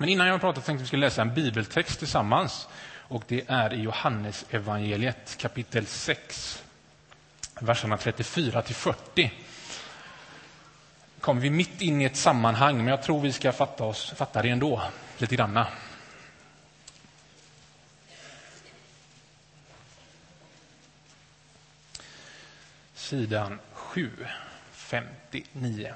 Men innan jag pratar tänkte vi skulle läsa en bibeltext tillsammans. Och det är i Johannes evangeliet kapitel 6, verserna 34 till 40. kommer vi mitt in i ett sammanhang, men jag tror vi ska fatta, oss, fatta det ändå, lite granna. Sidan 7, 59.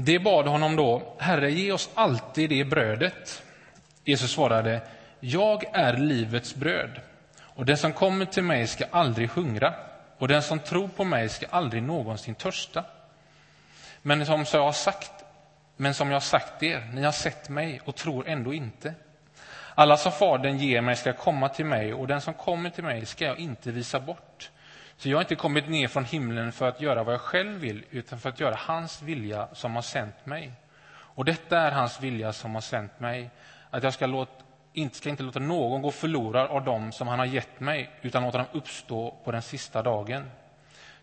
Det bad honom då, Herre, ge oss alltid det brödet. Jesus svarade, jag är livets bröd, och den som kommer till mig ska aldrig hungra, och den som tror på mig ska aldrig någonsin törsta. Men som jag har sagt, men som jag har sagt er, ni har sett mig och tror ändå inte. Alla som Fadern ger mig ska komma till mig, och den som kommer till mig ska jag inte visa bort. Så jag har inte kommit ner från himlen för att göra vad jag själv vill, utan för att göra hans vilja som har sänt mig. Och detta är hans vilja som har sänt mig, att jag ska, låta, inte, ska inte låta någon gå förlorad av dem som han har gett mig, utan låta dem uppstå på den sista dagen.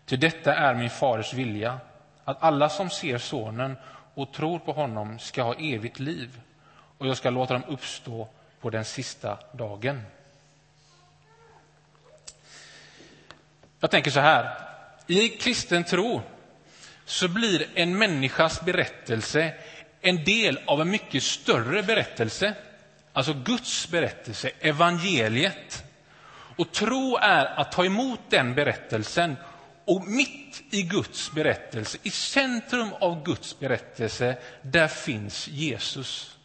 Till detta är min faders vilja, att alla som ser sonen och tror på honom ska ha evigt liv, och jag ska låta dem uppstå på den sista dagen. Jag tänker så här. I kristen tro så blir en människas berättelse en del av en mycket större berättelse. Alltså Guds berättelse, evangeliet. Och tro är att ta emot den berättelsen. Och mitt i Guds berättelse, i centrum av Guds berättelse, där finns Jesus.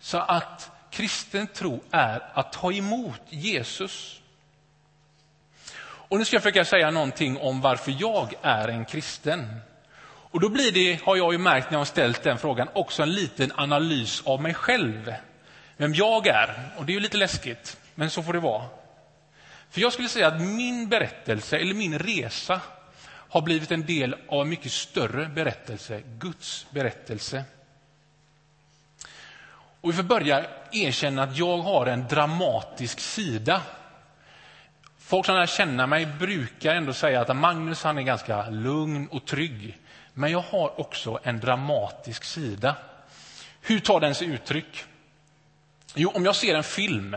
Så att kristen tro är att ta emot Jesus. Och nu ska jag försöka säga någonting om varför jag är en kristen. Och då blir det, har jag ju märkt när jag har ställt den frågan, också en liten analys av mig själv. Vem jag är. Och det är ju lite läskigt, men så får det vara. För jag skulle säga att min berättelse, eller min resa, har blivit en del av en mycket större berättelse, Guds berättelse. Och vi får börja erkänna att jag har en dramatisk sida. Folk som lär känna mig brukar ändå säga att Magnus han är ganska lugn och trygg. Men jag har också en dramatisk sida. Hur tar den sig uttryck? Jo, om jag ser en film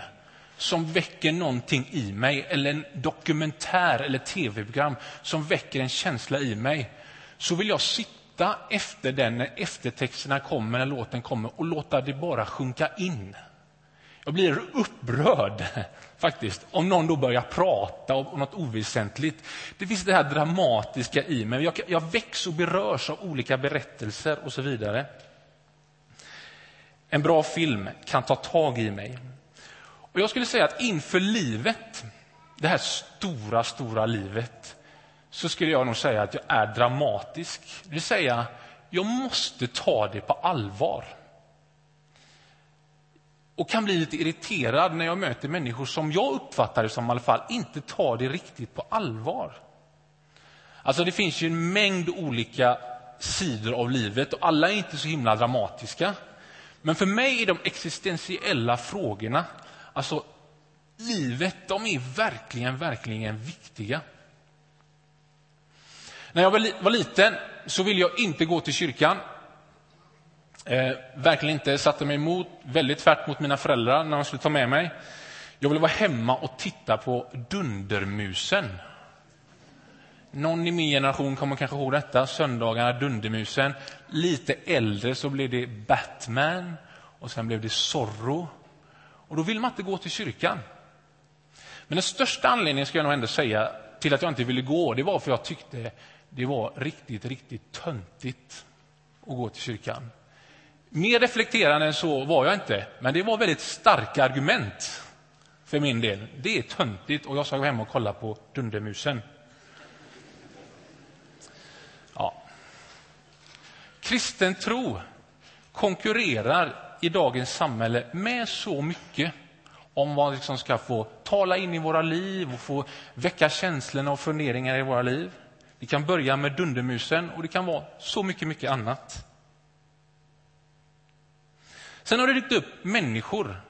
som väcker någonting i mig eller en dokumentär eller tv-program som väcker en känsla i mig så vill jag sitta efter den när eftertexterna kommer, när låten kommer och låta det bara sjunka in. Jag blir upprörd faktiskt om någon då börjar prata om något oväsentligt. Det finns det här dramatiska i mig. Jag, jag väcks och berörs av olika berättelser och så vidare. En bra film kan ta tag i mig. Och Jag skulle säga att inför livet, det här stora, stora livet, så skulle jag nog säga att jag är dramatisk. Det vill säga, jag måste ta det på allvar och kan bli lite irriterad när jag möter människor som jag uppfattar det som i alla fall inte tar det riktigt på allvar. Alltså det finns ju en mängd olika sidor av livet och alla är inte så himla dramatiska. Men för mig är de existentiella frågorna, alltså livet, de är verkligen, verkligen viktiga. När jag var liten så ville jag inte gå till kyrkan. Eh, verkligen inte satte mig emot, väldigt tvärt mot mina föräldrar när de skulle ta med mig. Jag ville vara hemma och titta på Dundermusen. Någon i min generation kommer kanske ihåg detta, söndagarna Dundermusen. Lite äldre så blev det Batman och sen blev det Zorro. Och då vill man inte gå till kyrkan. Men den största anledningen ska jag nog ändå säga till att jag inte ville gå, det var för jag tyckte det var riktigt, riktigt töntigt att gå till kyrkan. Mer reflekterande än så var jag inte, men det var väldigt starka argument för min del. Det är töntigt och jag ska gå hem och kolla på Dundermusen. Ja. Kristen tro konkurrerar i dagens samhälle med så mycket om vad som liksom ska få tala in i våra liv och få väcka känslorna och funderingar i våra liv. Det kan börja med Dundermusen och det kan vara så mycket, mycket annat. Sen har det dykt upp människor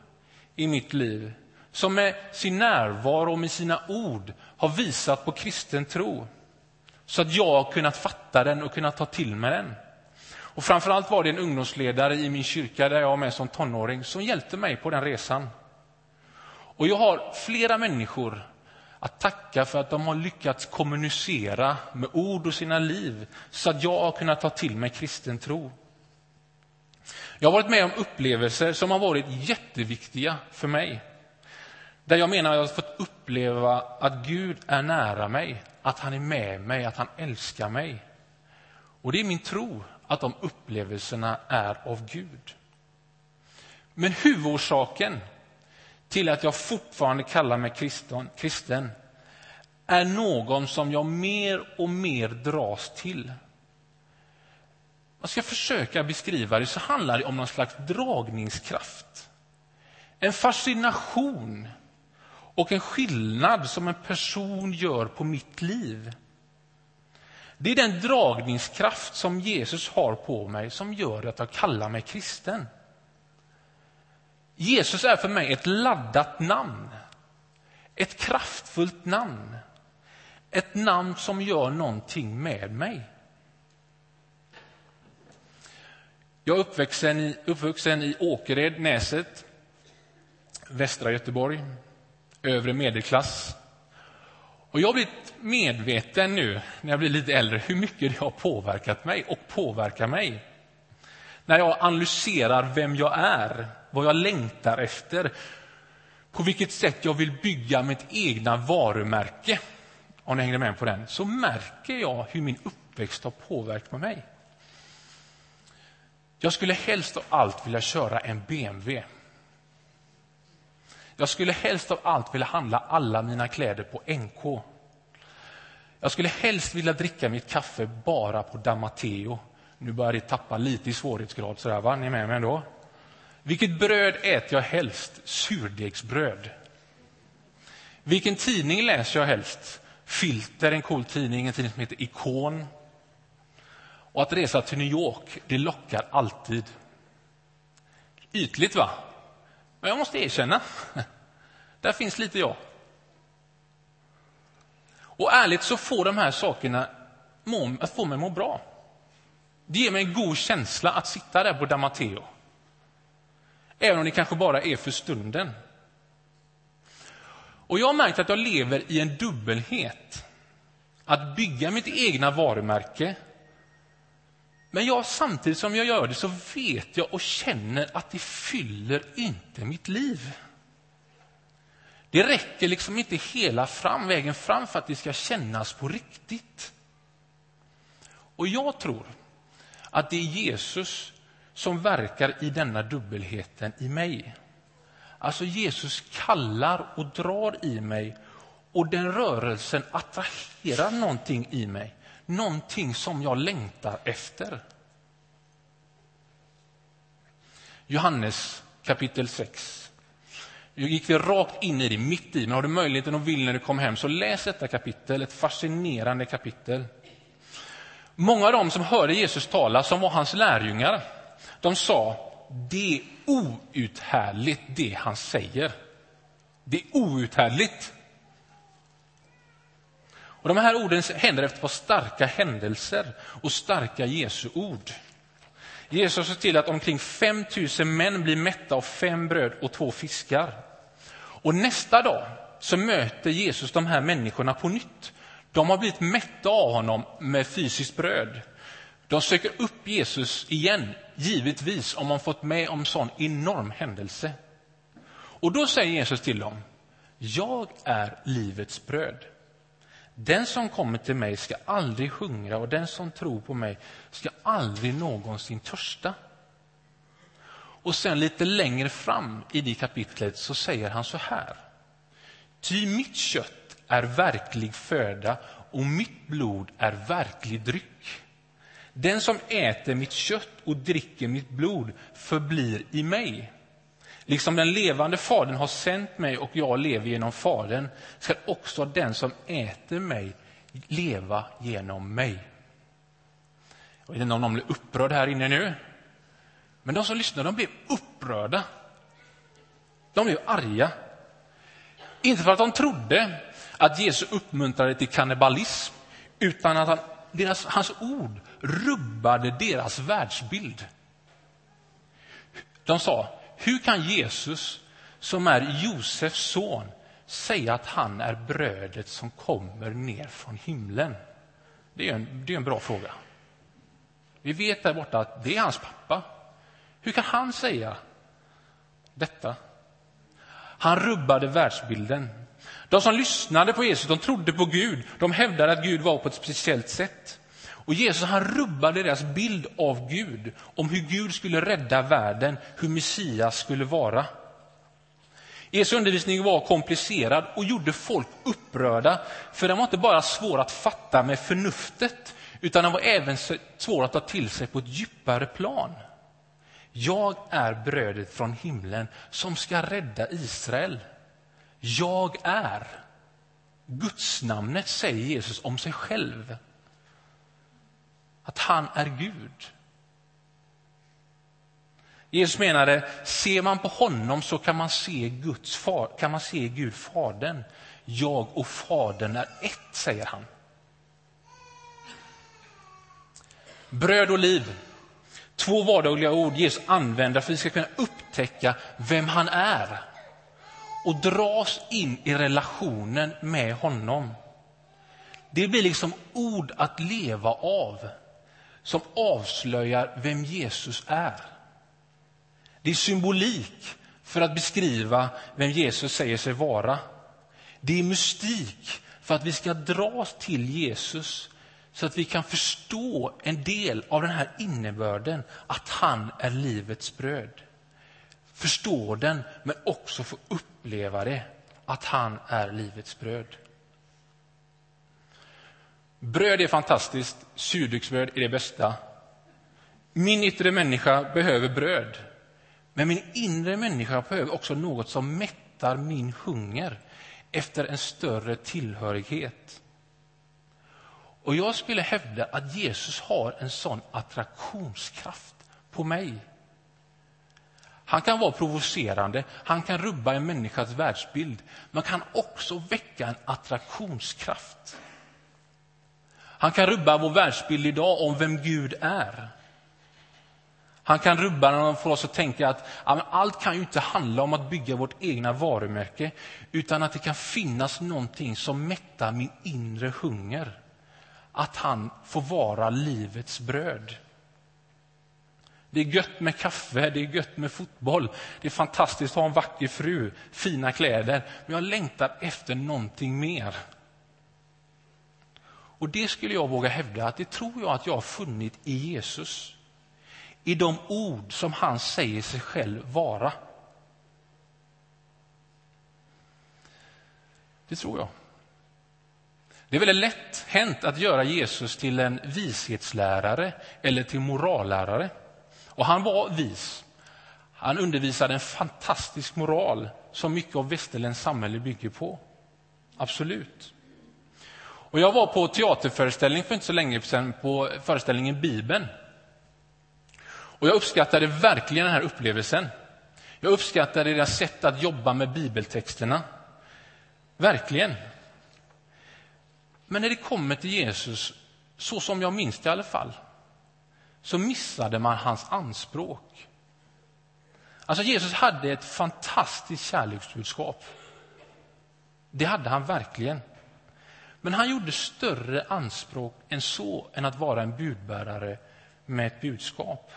i mitt liv som med sin närvaro och med sina ord har visat på kristen tro så att jag har kunnat fatta den och kunnat ta till mig den. Och framförallt var det en ungdomsledare i min kyrka där jag var med som tonåring som hjälpte mig på den resan. Och jag har flera människor att tacka för att de har lyckats kommunicera med ord och sina liv så att jag har kunnat ta till mig kristen tro. Jag har varit med om upplevelser som har varit jätteviktiga för mig. Där jag menar att jag har fått uppleva att Gud är nära mig, att han är med mig, att han älskar mig. Och det är min tro att de upplevelserna är av Gud. Men huvudorsaken till att jag fortfarande kallar mig kristen, kristen är någon som jag mer och mer dras till. Jag ska försöka beskriva det så handlar det om någon slags dragningskraft. En fascination och en skillnad som en person gör på mitt liv. Det är den dragningskraft som Jesus har på mig som gör att jag kallar mig kristen. Jesus är för mig ett laddat namn. Ett kraftfullt namn. Ett namn som gör någonting med mig. Jag är uppvuxen i, uppvuxen i Åkered, Näset, västra Göteborg, övre medelklass. Och jag har blivit medveten nu, när jag blir lite äldre, hur mycket det har påverkat mig och påverkar mig. När jag analyserar vem jag är, vad jag längtar efter, på vilket sätt jag vill bygga mitt egna varumärke, om ni hängde med på den, så märker jag hur min uppväxt har påverkat mig. Jag skulle helst av allt vilja köra en BMW. Jag skulle helst av allt vilja handla alla mina kläder på NK. Jag skulle helst vilja dricka mitt kaffe bara på Damateo. Nu börjar det tappa lite i svårighetsgrad, sådär, va? Ni är med mig ändå? Vilket bröd äter jag helst? Surdegsbröd. Vilken tidning läser jag helst? Filter, en cool tidning, en tidning som heter Ikon. Och att resa till New York, det lockar alltid. Ytligt, va? Men jag måste erkänna, där finns lite jag. Och ärligt så får de här sakerna må, att få mig må bra. Det ger mig en god känsla att sitta där på Damateo. Även om det kanske bara är för stunden. Och jag har märkt att jag lever i en dubbelhet. Att bygga mitt egna varumärke. Men jag, samtidigt som jag gör det så vet jag och känner att det fyller inte mitt liv. Det räcker liksom inte hela fram, vägen fram för att det ska kännas på riktigt. Och jag tror att det är Jesus som verkar i denna dubbelheten i mig. Alltså Jesus kallar och drar i mig och den rörelsen attraherar någonting i mig. Någonting som jag längtar efter. Johannes kapitel 6. Nu gick vi rakt in i det, mitt i. Men har du möjligheten och vill när du kommer hem, så läs detta kapitel. Ett fascinerande kapitel. Många av dem som hörde Jesus tala, som var hans lärjungar, de sa det är outhärdligt det han säger. Det är outhärdligt. Och de här orden händer efter ett par starka händelser och starka Jesu ord. Jesus ser till att omkring 5 000 män blir mätta av fem bröd och två fiskar. Och nästa dag så möter Jesus de här människorna på nytt. De har blivit mätta av honom med fysiskt bröd. De söker upp Jesus igen, givetvis om man fått med om sån enorm händelse. Och då säger Jesus till dem, jag är livets bröd. Den som kommer till mig ska aldrig hungra och den som tror på mig ska aldrig någonsin törsta. Och sen lite längre fram i det kapitlet så säger han så här. Ty mitt kött är verklig föda och mitt blod är verklig dryck. Den som äter mitt kött och dricker mitt blod förblir i mig. Liksom den levande Fadern har sänt mig och jag lever genom Fadern ska också den som äter mig leva genom mig. Jag vet inte om någon blir upprörd här inne nu. Men de som lyssnar de blev upprörda. De blev arga. Inte för att de trodde att Jesus uppmuntrade till kannibalism, utan att han, deras, hans ord rubbade deras världsbild. De sa, hur kan Jesus, som är Josefs son, säga att han är brödet som kommer ner från himlen? Det är en, det är en bra fråga. Vi vet där borta att det är hans pappa. Hur kan han säga detta? Han rubbade världsbilden. De som lyssnade på Jesus de trodde på Gud. De hävdade att Gud var på ett speciellt sätt. Och Jesus han rubbade deras bild av Gud, om hur Gud skulle rädda världen, hur Messias skulle vara. Jesu undervisning var komplicerad och gjorde folk upprörda, för den var inte bara svår att fatta med förnuftet, utan den var även svår att ta till sig på ett djupare plan. Jag är brödet från himlen som ska rädda Israel. Jag är. Gudsnamnet säger Jesus om sig själv. Att han är Gud. Jesus menade, ser man på honom så kan man se, Guds far, kan man se Gud, Fadern. Jag och Fadern är ett, säger han. Bröd och liv. Två vardagliga ord Jesus använder för att vi ska kunna upptäcka vem han är och dras in i relationen med honom. Det blir liksom ord att leva av som avslöjar vem Jesus är. Det är symbolik för att beskriva vem Jesus säger sig vara. Det är mystik för att vi ska dras till Jesus så att vi kan förstå en del av den här innebörden att han är livets bröd. Förstå den, men också få uppleva det, att han är livets bröd. Bröd är fantastiskt, surdegsbröd är det bästa. Min yttre människa behöver bröd, men min inre människa behöver också något som mättar min hunger efter en större tillhörighet. Och jag skulle hävda att Jesus har en sån attraktionskraft på mig. Han kan vara provocerande, han kan rubba en människas världsbild, men kan också väcka en attraktionskraft. Han kan rubba vår världsbild idag om vem Gud är. Han kan rubba den och få oss att tänka att ja, allt kan ju inte handla om att bygga vårt egna varumärke, utan att det kan finnas någonting som mättar min inre hunger att han får vara livets bröd. Det är gött med kaffe, det är gött med fotboll, det är fantastiskt att ha en vacker fru, fina kläder, men jag längtar efter någonting mer. Och det skulle jag våga hävda att det tror jag att jag har funnit i Jesus. I de ord som han säger sig själv vara. Det tror jag. Det är väldigt lätt hänt att göra Jesus till en vishetslärare eller till morallärare. Och han var vis. Han undervisade en fantastisk moral som mycket av västerländskt samhälle bygger på. Absolut. Och jag var på teaterföreställning för inte så länge sedan på föreställningen Bibeln. Och jag uppskattade verkligen den här upplevelsen. Jag uppskattade deras sätt att jobba med bibeltexterna. Verkligen. Men när det kommer till Jesus, så som jag minns det i alla fall, så missade man hans anspråk. Alltså Jesus hade ett fantastiskt kärleksbudskap. Det hade han verkligen. Men han gjorde större anspråk än så, än att vara en budbärare med ett budskap.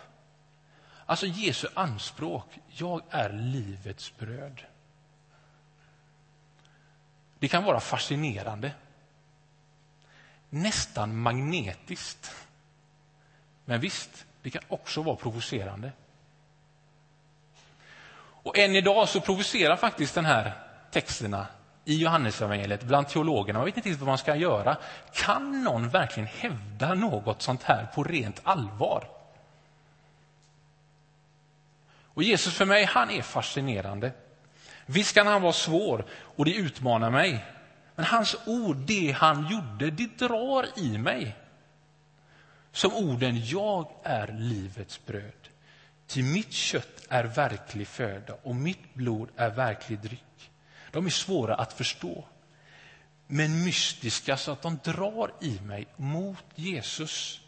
Alltså Jesu anspråk, jag är livets bröd. Det kan vara fascinerande nästan magnetiskt. Men visst, det kan också vara provocerande. Och än idag så provocerar faktiskt den här texterna i Johannesevangeliet bland teologerna. Man vet inte riktigt vad man ska göra. Kan någon verkligen hävda något sånt här på rent allvar? Och Jesus för mig, han är fascinerande. Visst kan han vara svår och det utmanar mig. Men hans ord, det han gjorde, det drar i mig. Som orden, jag är livets bröd. Till mitt kött är verklig föda och mitt blod är verklig dryck. De är svåra att förstå, men mystiska så att de drar i mig mot Jesus.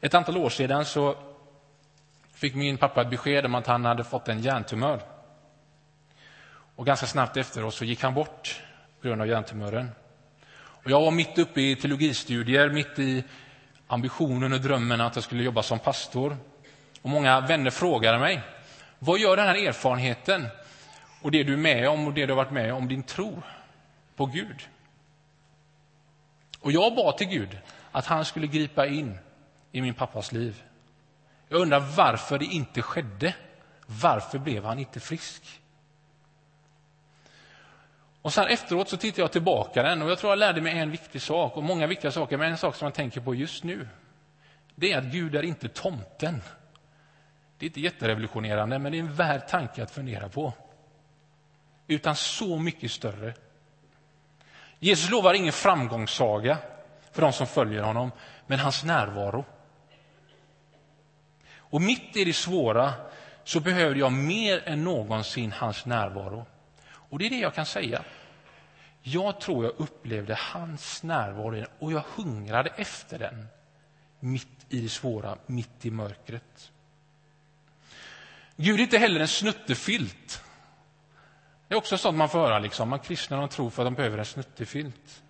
Ett antal år sedan så fick min pappa ett besked om att han hade fått en hjärntumör. Och ganska snabbt efteråt så gick han bort på grund av hjärntumören. Och jag var mitt uppe i teologistudier, mitt i ambitionen och drömmen att jag skulle jobba som pastor. Och många vänner frågade mig, vad gör den här erfarenheten och det du är med om och det du har varit med om din tro på Gud? Och jag bad till Gud att han skulle gripa in i min pappas liv. Jag undrar varför det inte skedde. Varför blev han inte frisk? Och sen efteråt så tittar jag tillbaka den och jag tror jag lärde mig en viktig sak och många viktiga saker, men en sak som jag tänker på just nu. Det är att Gud är inte tomten. Det är inte jätterevolutionerande, men det är en värd tanke att fundera på. Utan så mycket större. Jesus lovar ingen framgångssaga för de som följer honom, men hans närvaro. Och mitt i det svåra så behöver jag mer än någonsin hans närvaro. Och det är det jag kan säga. Jag tror jag upplevde hans närvaro och jag hungrade efter den mitt i det svåra, mitt i mörkret. Gud är inte heller en snuttefilt. Det är också sånt man får höra. Liksom. Man kristna de tror för att de behöver en snuttefilt.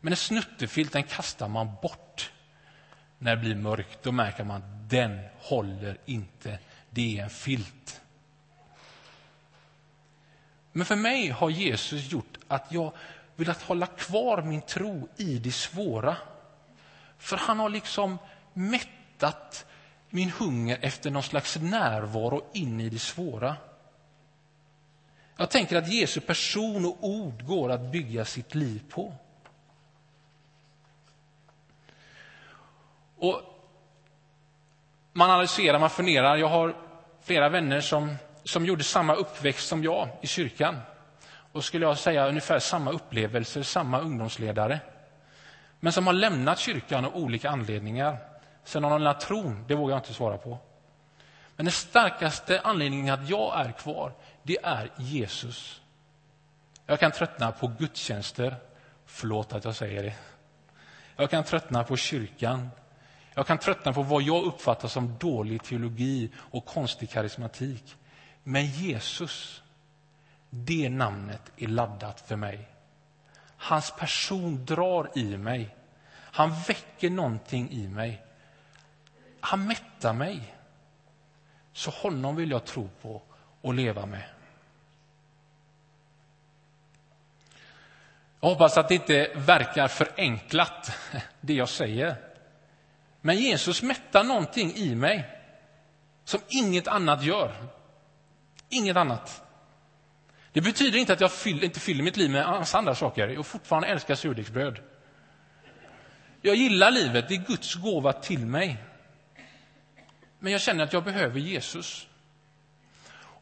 Men en snuttefilt den kastar man bort när det blir mörkt. Då märker man att den håller inte. Det är en filt. Men för mig har Jesus gjort att jag velat hålla kvar min tro i det svåra. För han har liksom mättat min hunger efter någon slags närvaro in i det svåra. Jag tänker att Jesu person och ord går att bygga sitt liv på. Och man analyserar, man funderar. Jag har flera vänner som som gjorde samma uppväxt som jag i kyrkan. Och skulle jag säga ungefär samma upplevelser, samma ungdomsledare. Men som har lämnat kyrkan av olika anledningar. Sen har de lämnat tron, det vågar jag inte svara på. Men den starkaste anledningen att jag är kvar, det är Jesus. Jag kan tröttna på gudstjänster. Förlåt att jag säger det. Jag kan tröttna på kyrkan. Jag kan tröttna på vad jag uppfattar som dålig teologi och konstig karismatik. Men Jesus, det namnet är laddat för mig. Hans person drar i mig. Han väcker någonting i mig. Han mättar mig. Så honom vill jag tro på och leva med. Jag hoppas att det inte verkar förenklat, det jag säger. Men Jesus mättar någonting i mig som inget annat gör. Inget annat. Det betyder inte att jag fyll, inte fyller mitt liv med andra saker. Jag fortfarande älskar surdegsbröd. Jag gillar livet, det är Guds gåva till mig. Men jag känner att jag behöver Jesus.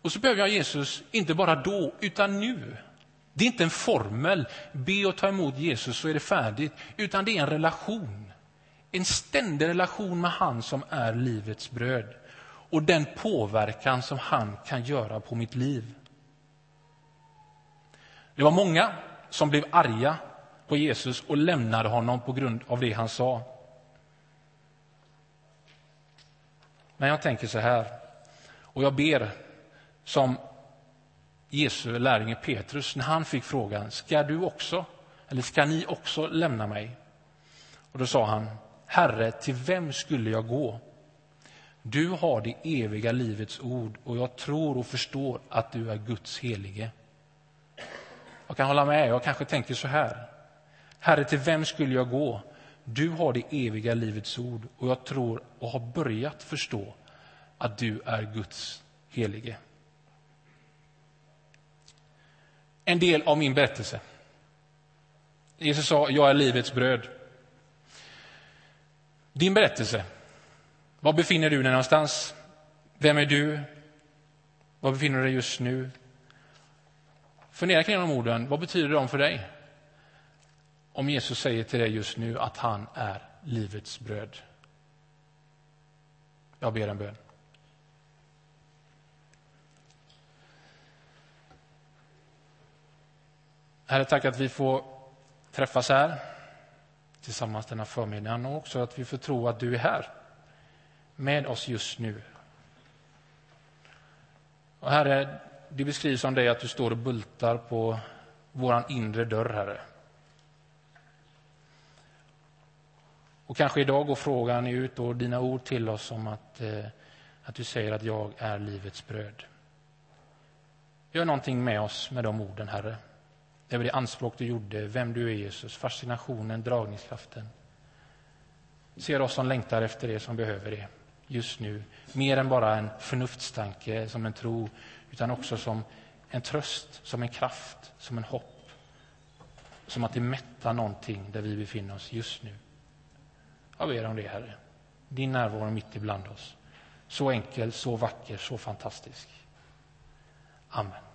Och så behöver jag Jesus, inte bara då, utan nu. Det är inte en formel, be och ta emot Jesus så är det färdigt, utan det är en relation. En ständig relation med han som är livets bröd och den påverkan som han kan göra på mitt liv. Det var många som blev arga på Jesus och lämnade honom på grund av det han sa. Men jag tänker så här, och jag ber som Jesu lärjunge Petrus när han fick frågan, ska du också, eller ska ni också lämna mig? Och då sa han, Herre, till vem skulle jag gå? Du har det eviga livets ord och jag tror och förstår att du är Guds helige. Jag kan hålla med, jag kanske tänker så här. Herre, till vem skulle jag gå? Du har det eviga livets ord och jag tror och har börjat förstå att du är Guds helige. En del av min berättelse. Jesus sa, jag är livets bröd. Din berättelse var befinner du dig någonstans? Vem är du? Var befinner du dig just nu? Fundera kring de orden. Vad betyder de för dig? om Jesus säger till dig just nu att han är livets bröd. Jag ber en bön. Herre, tack att vi får träffas här tillsammans denna förmiddag och också att vi får tro att du är här med oss just nu. Och herre, det beskrivs om dig att du står och bultar på vår inre dörr, Herre. Och kanske idag går frågan ut och dina ord till oss om att, eh, att du säger att jag är livets bröd. Gör någonting med oss med de orden, Herre. Över det anspråk du gjorde, vem du är, Jesus, fascinationen, dragningskraften. Ser oss som längtar efter det, som behöver det just nu. Mer än bara en förnuftstanke, som en tro, utan också som en tröst, som en kraft, som en hopp. Som att det mättar någonting där vi befinner oss just nu. Jag ber om det, Herre. Din närvaro mitt ibland oss. Så enkel, så vacker, så fantastisk. Amen.